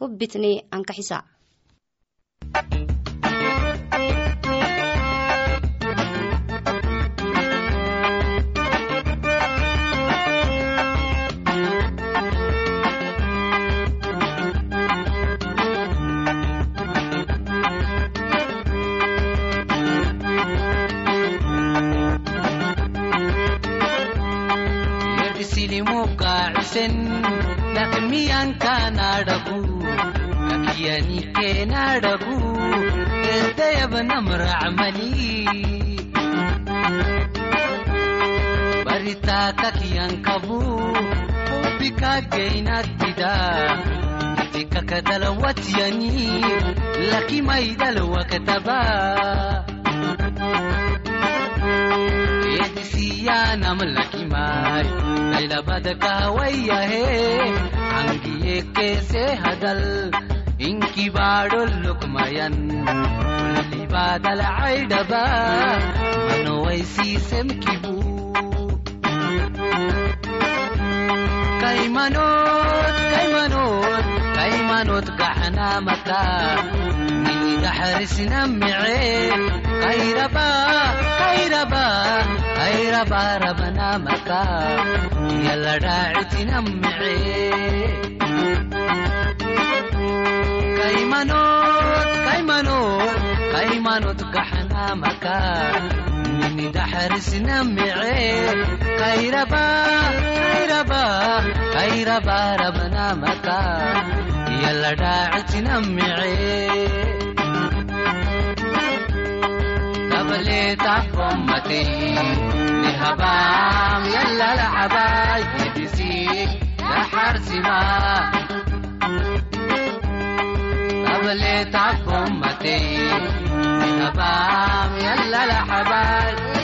hubbitne ankaxisa yedisilimukaacisen laakiin miyankanadhagu kakiyanikenaadhagu esdayabnamracmali baritaa kakiyankabu ubbikageynadida itikakadalawatyani lakimaydalwaktaba edisiyanam lakimay daylabadakawayahe angiyekese hadal inkibaadolukmayan ulibadalcaydhaba manowaysiisemkibu kaymanot kaymanot kaymanot gaxnaamaka ninigaxarisnamice kayraba kayraba kayraba rabanamaka yaladhaacitinamice kaymanot kaymanot kaymanot gaxnaamaka ninidaxarisnamice kayraba kayraba kayraba rabanamaka yaladhaacitinamice gabaleta bommatey nihabaam yalalacabay ibisi daxarsima gabaleta bommatey nihabaam yalalacabay sumatakmanol تعب اللي تعبكم متين أنا بام يلا لحبايب.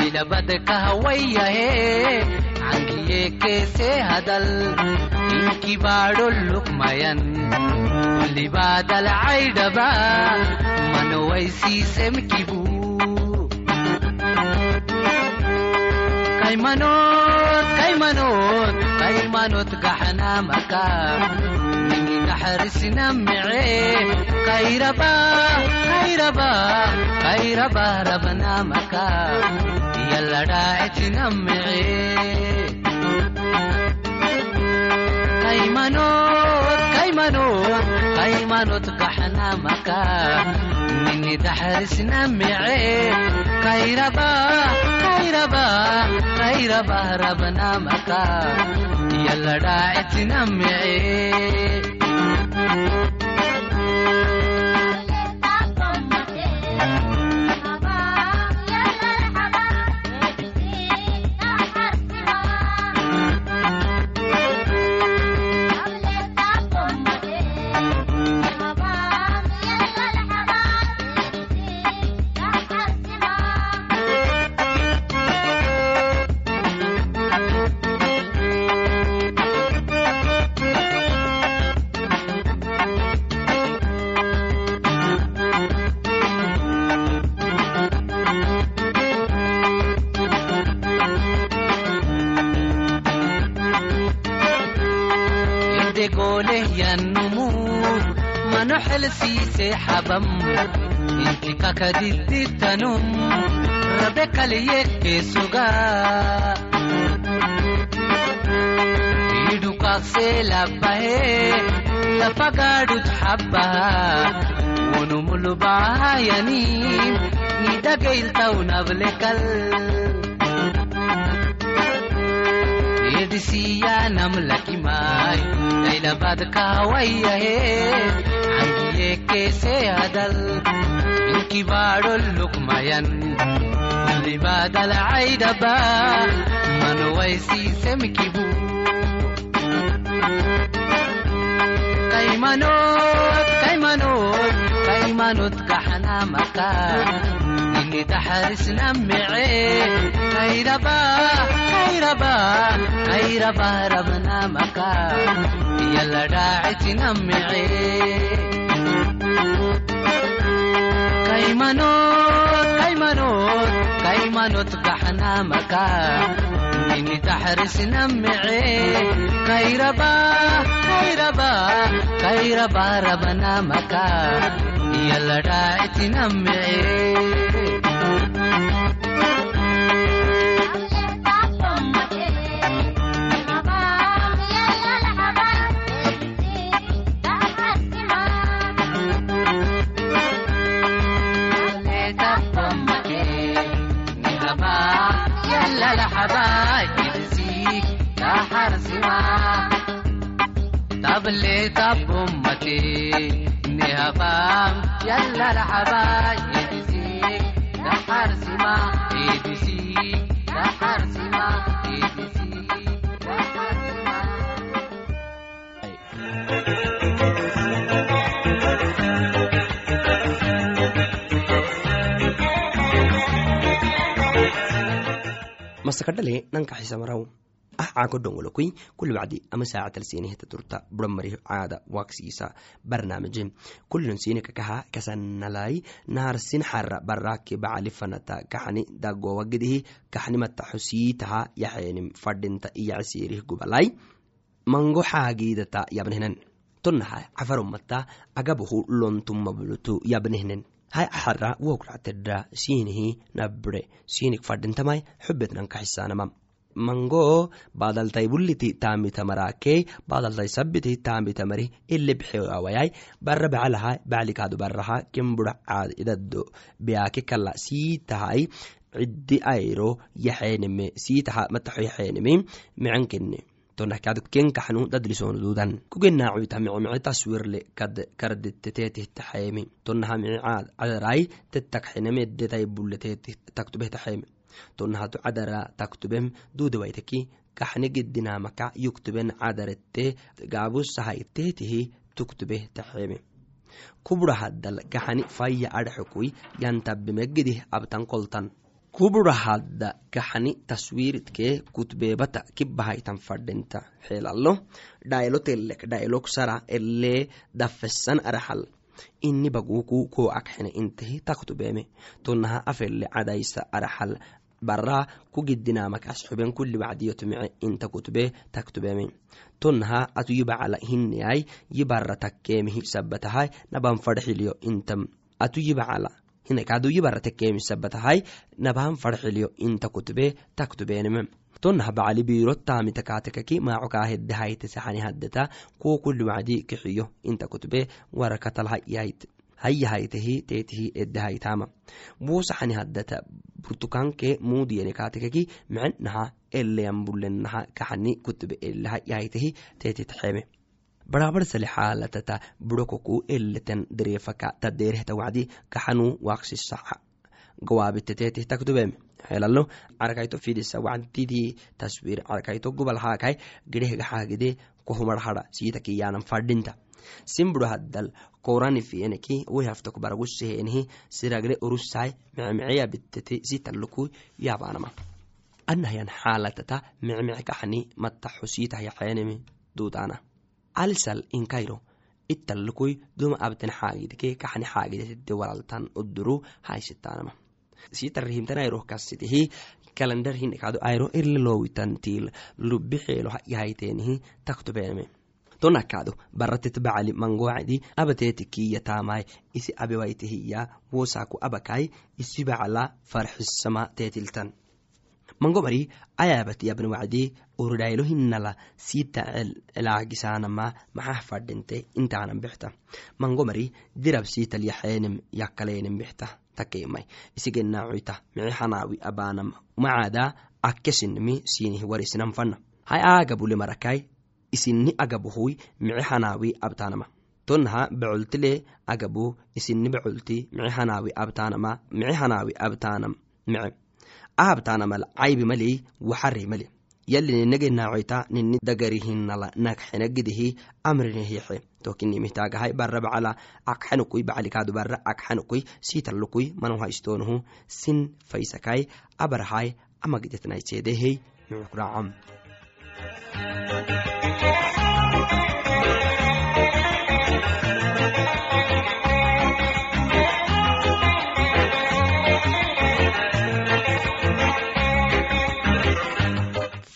ninigaxarisnamice kayraba kayraba kayraba rabanamaka yaladhaacitinamice kaymanot kaymanot kaymanot gaxnaamaka ninidaxarisnamice kayraba kayraba kayraba rabanamaka yaladhaacitinamice gelsiise xabam inti kakadidditanum rabe kaliyeekkeesuga iidhukaaqsee labbahee lafa yallada itinamee wonumulubahayaniim nidageyltawnable edisiyaanam lakimaay daylabad kaawayahe angiyeekkeesee hadal inkibaadhol lukmayan libadalcaydaba manowaysiisemkibu kaymanot kaymanot kaymanot gaxanamaka ini taxarisnamece kayraba kayraba kayraba rabnamaka yala dhaacitinamece kaymanot kaymanot kaymanot gaxanamaka ini taxarisnamece kayraba kayraba kayraba rabnamaka yala dhaacitinamece تبلي تب أمتي نهبام يلا الحباي يدسيك دحر سما يدسيك دحر سما يدسيك دحر سما masakadhale nanka xisamaraw ah caako dhongolokui kuli bacdi ama saacatal siinihta turta. Buramari caada waksiisa barnaamije kulilon siini kakaha kasanalai naharsin xara baraki bacalifanata kaxani. Dagowagedihi kaxnimata xusiitaha yaxeenim fadhinta iyacsiirih gubalai mango xaagiidata yabnehnen tonaha cafarumata agabuhu lontumabulutu yabnehnen hai axara wokractedra siinihi nabre siinik fadhintamai xubetnanka xisaanama mango badaltai buliti taamitamarake badaltai sabiti taamitamari ile bixewayai bara bacalaha baclikaadu baraha kembura caad idado beake kala siitahai cidi airo yaxeenime siitaha mataxo yaxeenime micankene tonahkadkenkaxnu dadlisoonududan kugenaacuita micmici taswirle karditetetihtaxeemi tonaha mici caad cadarai tetakxenemedetai buletetih taktubehtaxeemi tonahatu cadara taktubem duudawaitaki kaxne gedinamaka yuktuben cadarete gaabusahaitetihi tuktubeh taxeemi kuburahadal kaxani faya adhaxukui yantabemegedih abtan koltan. Kuburahadda kaxani taswiiritke kutbeebata kibahaitan fadhinta xeelalo dhailo telek dhailok sara ele dafesan araxal ini baguku ko akxene intehi taktubeeme tonaha afele cadaysa araxal bara kugidinamak asxuben kuli inta kutube taktubeeme tonaha atu yibacala hineyai yibara takkeemihi sabatahai naban farxiliyo intam. Atu yibacala hinekadu yibara takkeemi sabatahai naban farxiliyo inta kutube taktubeeneme tonaha bacali biro taamitakaatekaki maacokaahedahayte saxani haddeta kuwo kuli wacdi kixiyo inta kutube warakatalhayahayte hayahaytehi teetihi edahaytama buusaxani haddata burtukanke muudiyene micnaha eleyanbulenaha kaxani kutube eleha yahaytehi teetitaxeme barabar sale xaalatata burokoku eleten dereefaka tadeerehta wacdi kaxanu waaqsisaxa gawaabiteteetih taktubeme helalo carakayto fidisa wacdidii taswiir carakayto gobal haakai gedehgaxaagide kohumarhara siitakiyaanan fadhinta simburo haddal koranifieneki wehaftok baraguseheenihi siragre urusai mecmeceya bitete sitaluku yabanama anahyan xaalatata mecmece kaxani mataxo siitahyaxeenemi duudana alisal inkairo italukui duma abten xaagidke kaxani xaagidetede walaltan uduru haisitanama sitarihimtanairoh kasitihi kalendar hinekado airo irle lowitantil lubixeelo yahayteenihi taktubeename tonakado baratet bacali mangowacdi abateetikiyataamai isi abewaitehiya wosaku abakai isi bacala farxisama teetiltan mangomari ayabat yabn wacdi uridaylo hinala sita fadhinte intaanan bixta. Mangomari dirab sitalyaxeenem yakaleenem bixta takeemai isigenaacoyta mici xanaawi abanam macaada akkesinimi sinih warisinan fana hai aagabule marakai isini agabuhui mici xanaawi abtanama tonnaha becoltile agabu isini becolti mici xanaawi abtanama mici xanaawi abtanam mice. Ahabtanamal caybi maley waxari male yali ninageenaacoyta nini dagarihinala nagxenagidihi amrinihixe tokinimihtaagahai bara bacala akxanukui bacalikaadu bara akxanukui siitalukui manuha istoonuhu sin faysakai abarahai amagidetnaiseedehey mucukracam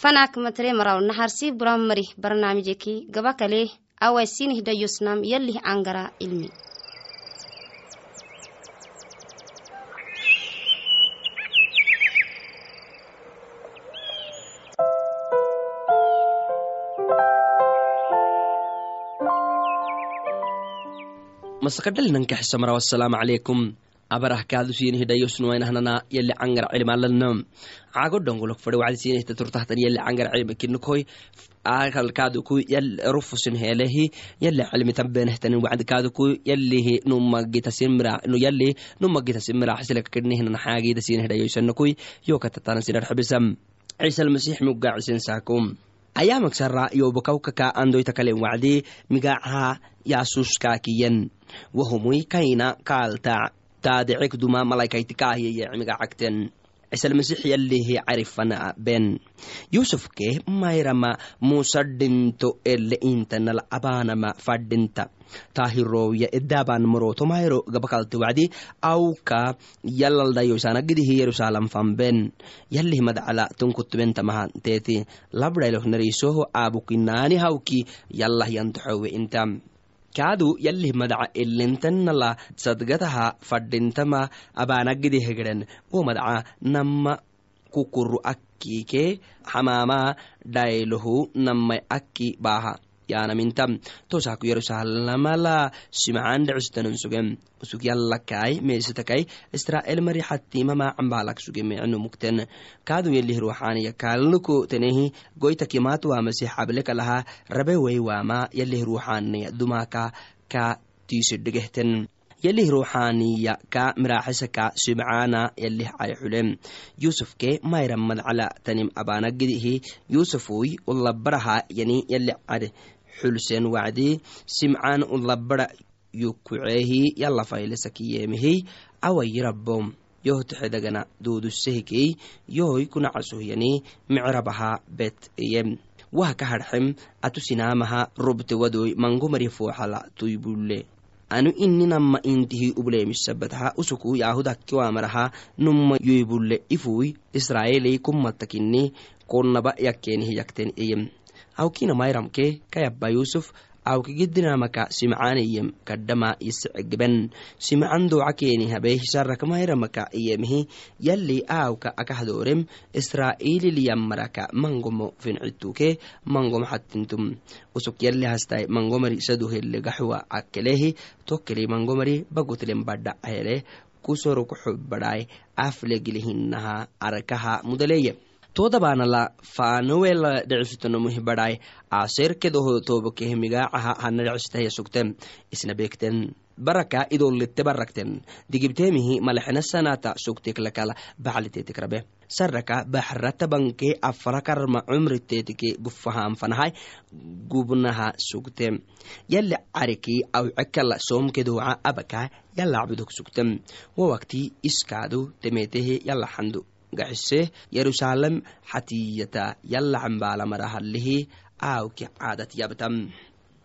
fanak matre maraw naharsi buram marih barnaamijeki gabakale sinih da yusnam yalli angara ilmi. مسقدل ننكح سمرا والسلام kaadusinihdayosnuwainahnana yali cangar cilmalanam cago dhongolok fade wacdi sinihta turtahtan yali cangar cilmakinokoi akalkaduku yal rufusin helehi yali cilmitanbenehtanin wacdi kaduku yalihi numagitasimira yali numagitasimiraxsilakakidnihnan xaagida sinihdayosanokoi yokatatana sinarxabisam ciisa almasix mugaacisen saakum. Ayamagsara yobokawkaka andoyta kalen wacdi migacaha yasuskaakiyan wahumui kaina kaalta taadecek duma malaikaitikaahiyayecmiga cagten cisalmasix yalihi carifana ben yusufke mayrama musadhinto ele intanal abanama fadhinta taahirowya edaban moroto mayro gabakalte wacdi awka yalaldayoysanagidihi yerusalam famben yalih madcala tunkutubentamaha teeti labdhaylok narisoho aabukinaani hawki yalah yantoxowe intam kaadu yalih madaca elentanala sadgataha fadhintama abanagidihegren wo madaca nama kukuru akkike xamaama dhaylohu namai akki baaha yanamintam tosaku yerusalamala simcan dhecistanan sugem usug yalakai meesitakai israel mari xatimama cambalak suge mecno mukten. Kaadu yelih ruuxaniya kaalnuko tenehi. Goytakimat waamasi xablekalaha rabe wey waama yelih ruuxaniya dumaka ka tiisidhegehten yelih ruuxaniya ka miraxisaka simcana yelih cali xulem yusufke mayra madcala tanim abanagidihi yusufuy ulabaraha yani yali xulsen wacdi simcan ulabara yukuceehi yala faylesakiyemihi awayirabom yohtexedagana dudusehikey yohoy kunacasuhyani micrabaha bet iyem wah ka hadxem atusinamaha robte wadoy mangomari fooxala tuybulle. Anu ininama intihi ubleemisabataha usuku yahudakiwamaraha numa yoybulle ifuy israeley kummatakini konnaba yakkenihi yakten iyem awkina mayramke kayabba yusuf awkigidinamaka simcaniyem kadhama yiscegben simcan doca keeni habe hisaraka mayramaka iyemhi yali aawka akahdoorem israililiyammaraka mangomo fincituke mangom xatintum usuk yali hastai mangomari saduhelegaxuwa akkelehi. Tokkeli mangomari bagutlen badha hele kusorokxobadhai aflegilihinaha arakaha mudaleeye todabanala faanowela dhecifitonomuhi badhai aserkedoho tobokehe migacaha hana dhecistahya sugtem isna beekten baraka idolite barakten digibtemihi malexenasanata sugteklakala bacliteetikrabe saraka baxratabanke afrakarma cumriteetike gufahanfanahai gubnaha sugtem yali cariki awcekala soomkedoca abaka yala cabudok sugtem wawakti iskaadu temetehe yala gaxise yerusalem xatiyata yala cambaalamarahalihi aawki caadat yabtam.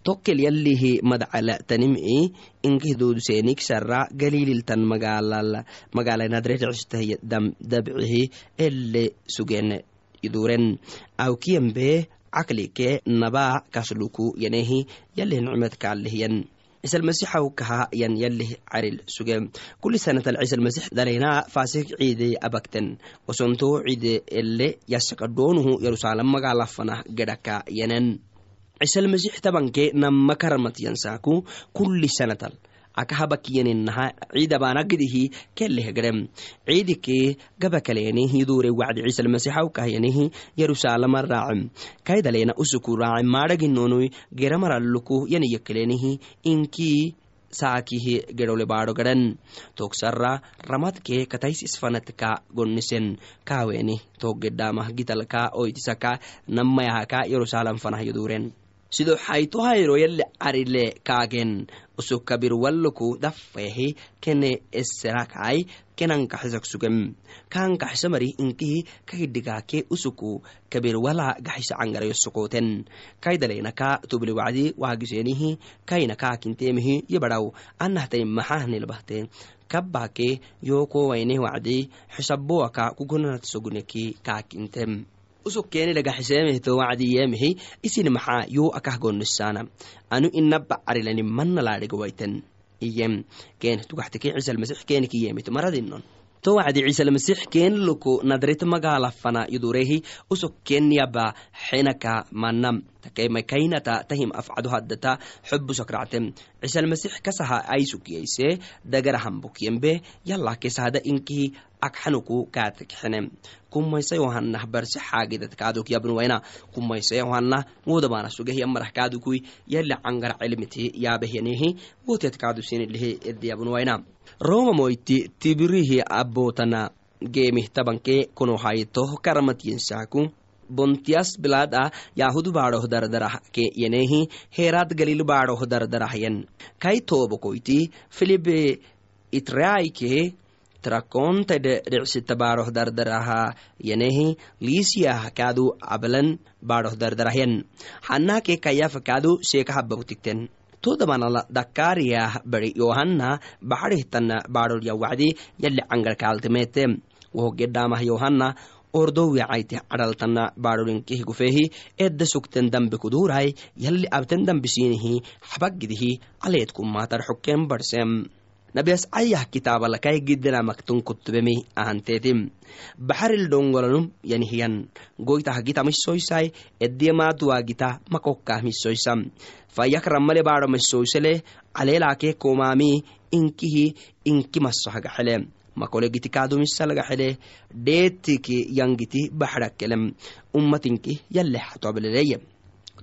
Tokkel yalihi madcala tanim'i inkihdooduseenik sara galililtan magaala nadretcistah dabcihi ele sugen iduren awkiyambe caqlikee nabaa kasluku yanehi yalih nicmadkaalehyan ciisalmasixaw kaha yan yalih caril suge kuli sanatal ciisalmasix dalena fasik ciide abakten osonto ciide ele yasakadoonuhu yerusalem magalafanah gedhaka yanen ciisalmasix tabanke nama karamat yansaku kuli sanatal akahabakiyannha ciidabaanagidihi kelehgedem ciidike gabakaleenihi dure wacdi ciisalmasixaw kahyanihi yerusalama raacem kaydaleena usuku raace maadhaginonui geramaralluku yaniyakaleenihi inkii saakihi gedhole baadho gadhan togsara ramadke katais isfanatka gonnisen. Kaaweeni toggedhamah gitalka oytisaka namayahaka yerusalam fanahyoduren sido xayto hayro yalle carile kaagen usukabir walluku daffehi kene eserakai kenankaxisak sugem kankaxsamari inkihi kahidhigaake usuku kabir wala gaxisa cangarayo sokoten kaydaleynaka tubli wacdi waagisenihi kaina kaakinteemihi yabadhaw anahtai maxahnilbahte kabbaake yokowaine wacdi xisaboaka kugunanatsoguneki kaakintem usuk keeni lagaxiseemehto wacdiyemehi isin maxaa yoo akah gonnisaana anu inaba carilani manna laadhigawaiten iyem keen tugaxteke ciisalmasix keenikiyemito maradinon to wacdi ciisalmasix keen luku nadrit magaalafana yudurehi usuk keeniyaba xenaka manam takemakainata tahim afcado haddata xobusakractem ciisalmasix kasaha aisukiyayse dagarahambukyembe yala kesahada inkihi akxanuku kaatakxenem kumaysa yohanah barse konohaytoh karamatyensaku bontias bilad a yahudu baadhoh dardarah ke yenehi heeraad galil baadhoh dardarahyen kai tobokoyti filibe itraike trakontede dhicsita baadhoh dardaraha yanehi liisiyah kaadu ablan baadhoh dardarahyan hanake kayafa kaadu seekahababtikten todabanala dakariyah bari yohanna baxadhihtana baadhol yawacdi yali cangarkaaltimete wohogedhamah yohanna ordowyacayti cadhaltana baadholinkih gufehi edda sugten dambe kudurai yalli abten dambisinihi xabagidihi aleedkumatar xokken barsem. Nabias ayah kitaabalakay gidinamakton kutubemi ahantetim baxaril dhongolanum yanihiyan goytah gita misoysai ediyamaatuwa gita makokkah misoysam fayak rammale baadho misoysele caleelaake komaami inkihi inki masohagaxele makole giti kaadumisalagaxele dheetiki yangiti baxdhakelem ummatinki yale xatobleleye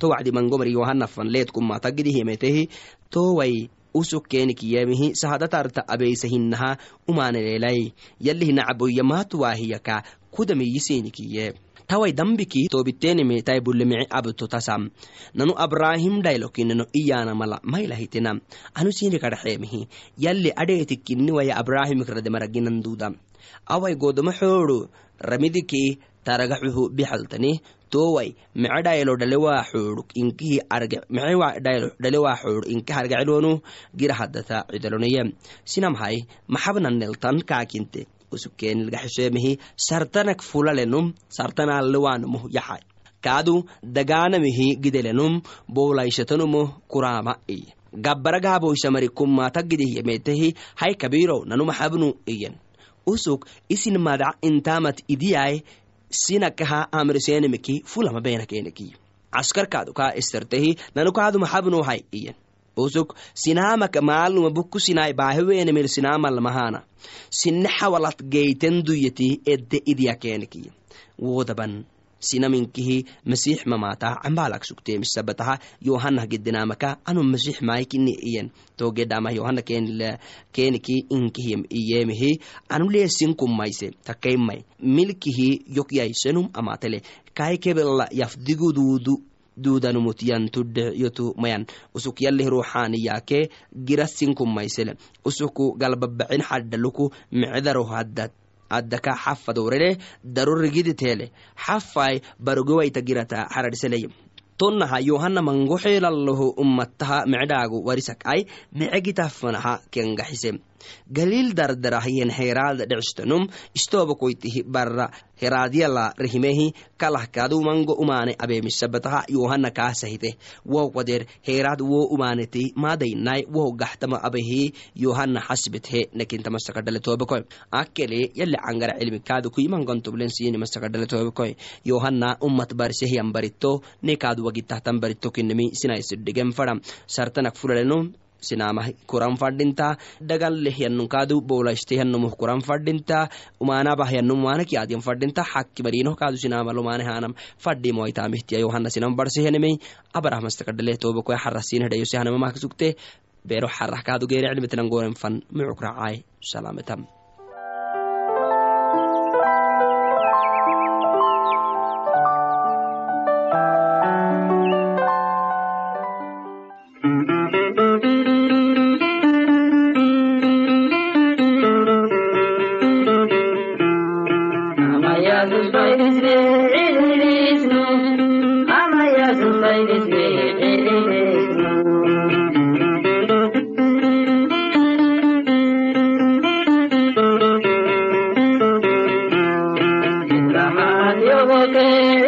to wacdi mangomar yohanafan leedkumatagidihiemetehi towai usukkenikiyemihi sahadatarta abeysahinaha umanelelai yalihinacboyamaatuwaahiyaka kudamiyisinikiye tawai dambiki tobitenimi tai bullemici abto tasam. Nanu abrahim dhailokineno iyana mala mailahitina anu sini kadhaxeemihi yalli adheetikkinni waya abrahimikrade maraginanduda awai godoma xoodu ramidiki taragaxuhu bixaltani towai mece dhaylo dhalewaa xoodhuk inkihi hargacilonu gira haddata cidaloneye sinamhai maxabnaneltan kaakinte. Usukeenilgaxisheemihi sartanak fulalenum sartanalewaanumuh yaxai kaadu dagaanamihi gidelenum bowlayshatanumuh kurama iye gabbaragaaboysamari kumata gidihyemetehi hai kabirow nanumaxabnu iyen. Usuk isin madac intamat idiyai sinakaha amrisenimiki fulama benakeneki caskarkaadu kaa istartehi nanukaadu maxabnu hai iyen usuk sinamaka maalnuma bukku sinai baahiwenemil sinamalmahana sinne xawalat geyten duyeti edde wodaban sinaminkihi masix mamata cambalak sugteemisabataha yohanah gidinamaka anu masix maikini iyen. Togedamah yohana keniki inkihim iyemihi anu leesin kummayse takaimai milkihi yokyaisenum amatele. Kaikebela yafdiguduudu duudanumutyan tudhe yotu mayan. Usuk yalih ruuxaaniyake girasin kummaysele usuku galbabacin xadhaluku micdaro haddad addaka xafadorele daro rigiditele xafai barogowaita girata xararseleye tonnaha yohana mangoxeelaloho ummataha mecdhaagu warisak ai mecegitafanaha kengaxise galiil dardarahyen heraada dhecstanum istoba koytihi barra heraadyala rehimehi kalahkadu mango umane abeemisabataha yohana kaasahite. Woh wader heraad wo umaneti madainai woh gahtama abehi yohana hasbethe nekintamasakadhale tobekoy akele yali cangara sini masakadhale tobekoy yohana ummat barisehyan barito nekaadu wagitahtan barito kinemi sinaisidhigen fadam sartanak fulaleno sinamah kuran fadinta dhagallehyanunkaadu bowlashtehyanumuh kuran fadinta umanabahyanum umanakiyadyan fadinta hakki barinoh kaadu sinamalumanehanam fadimoaitamihtiya yohana sinam barseheneme xarasiinhedhayosehanamamahka sugte bero xarah kaadu geere cilmitinan goren fan mucuk racay गए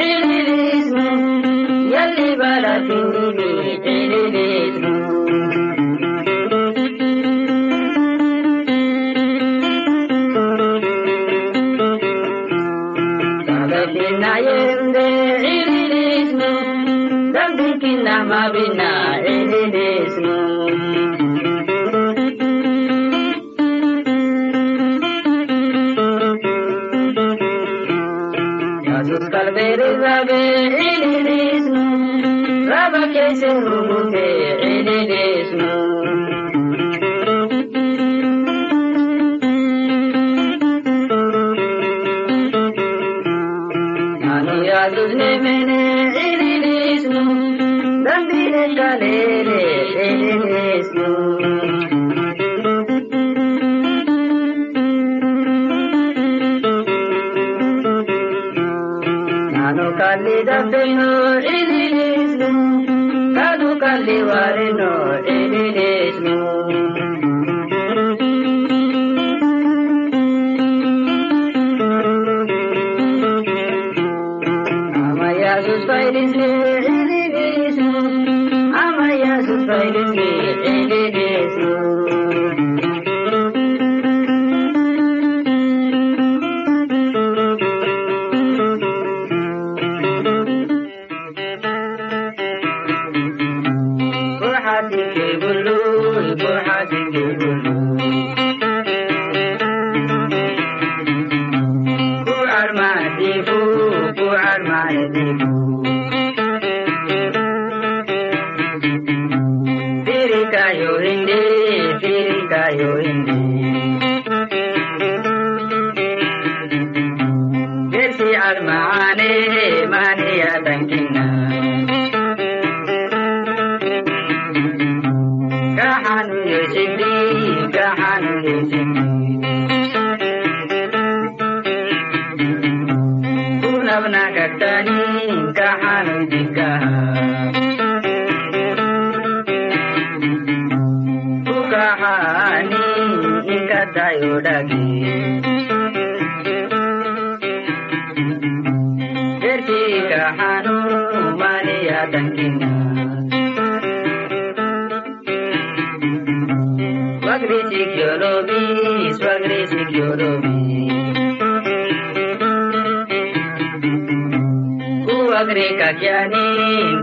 Kuwa greka kyani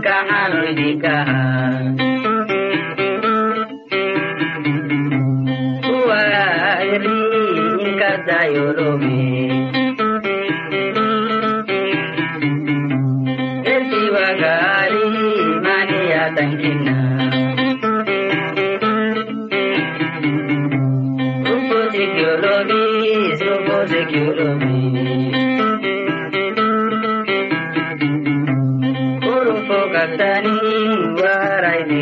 ka halin dika.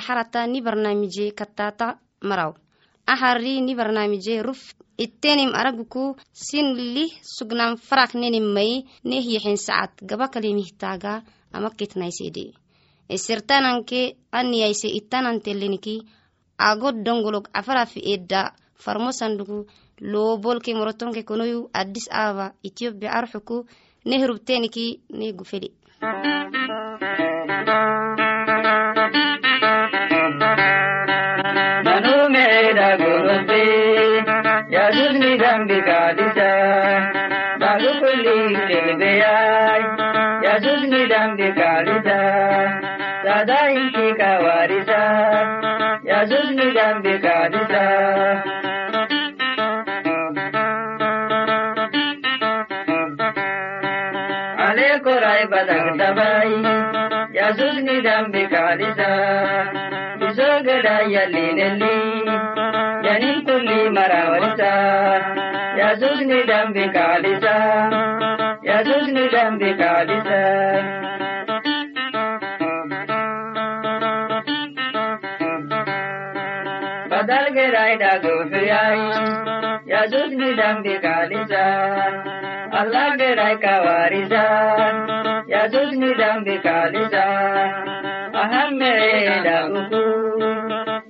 marxalata ni barnaamije katata maraw. Ahari ni barnaamije ruf ittenim araguku sin li sugnan farak nenim may neh yexen sacad gaba kalimihtaga ama kitnaysede esirtananke aniyayse ittananteleniki agod dongolog afarafi edda farmo sandugu loobolke morotonke konoyu addis ababa ethiopia arxuku neh rubteniki ne gufeli كل البياج يسوسني دم بكارثة سدائك كوارثة يسوسني دم بكارثة عليك راي بدك دبي يسوسني دم بكارثة بسوق دايا ليلي ينين كل مراورثة ni dambe kadisa Yesus ni dambe kadisa Badal gerai da gofiyai Yesus ni dambe kadisa Allah gerai kawarisa Yesus ni dambe kadisa Aham mere da uku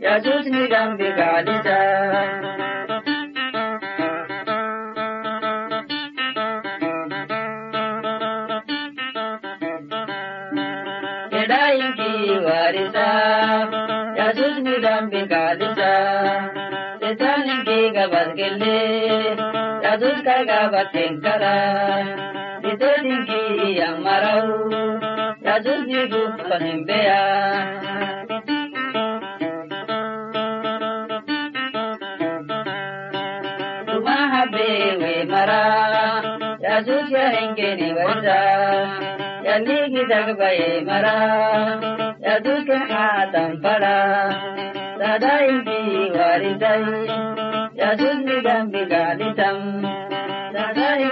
Yesus ni dambe kadisa kele yadus kagaba tenkara dito dingi yang marau yadus digu panembea Tumaha bewe mara yadus yahengeni warza yandigi dagbaye mara yadus ke hatam pada Tadaiki waridai dundidan bigaditan dadayin.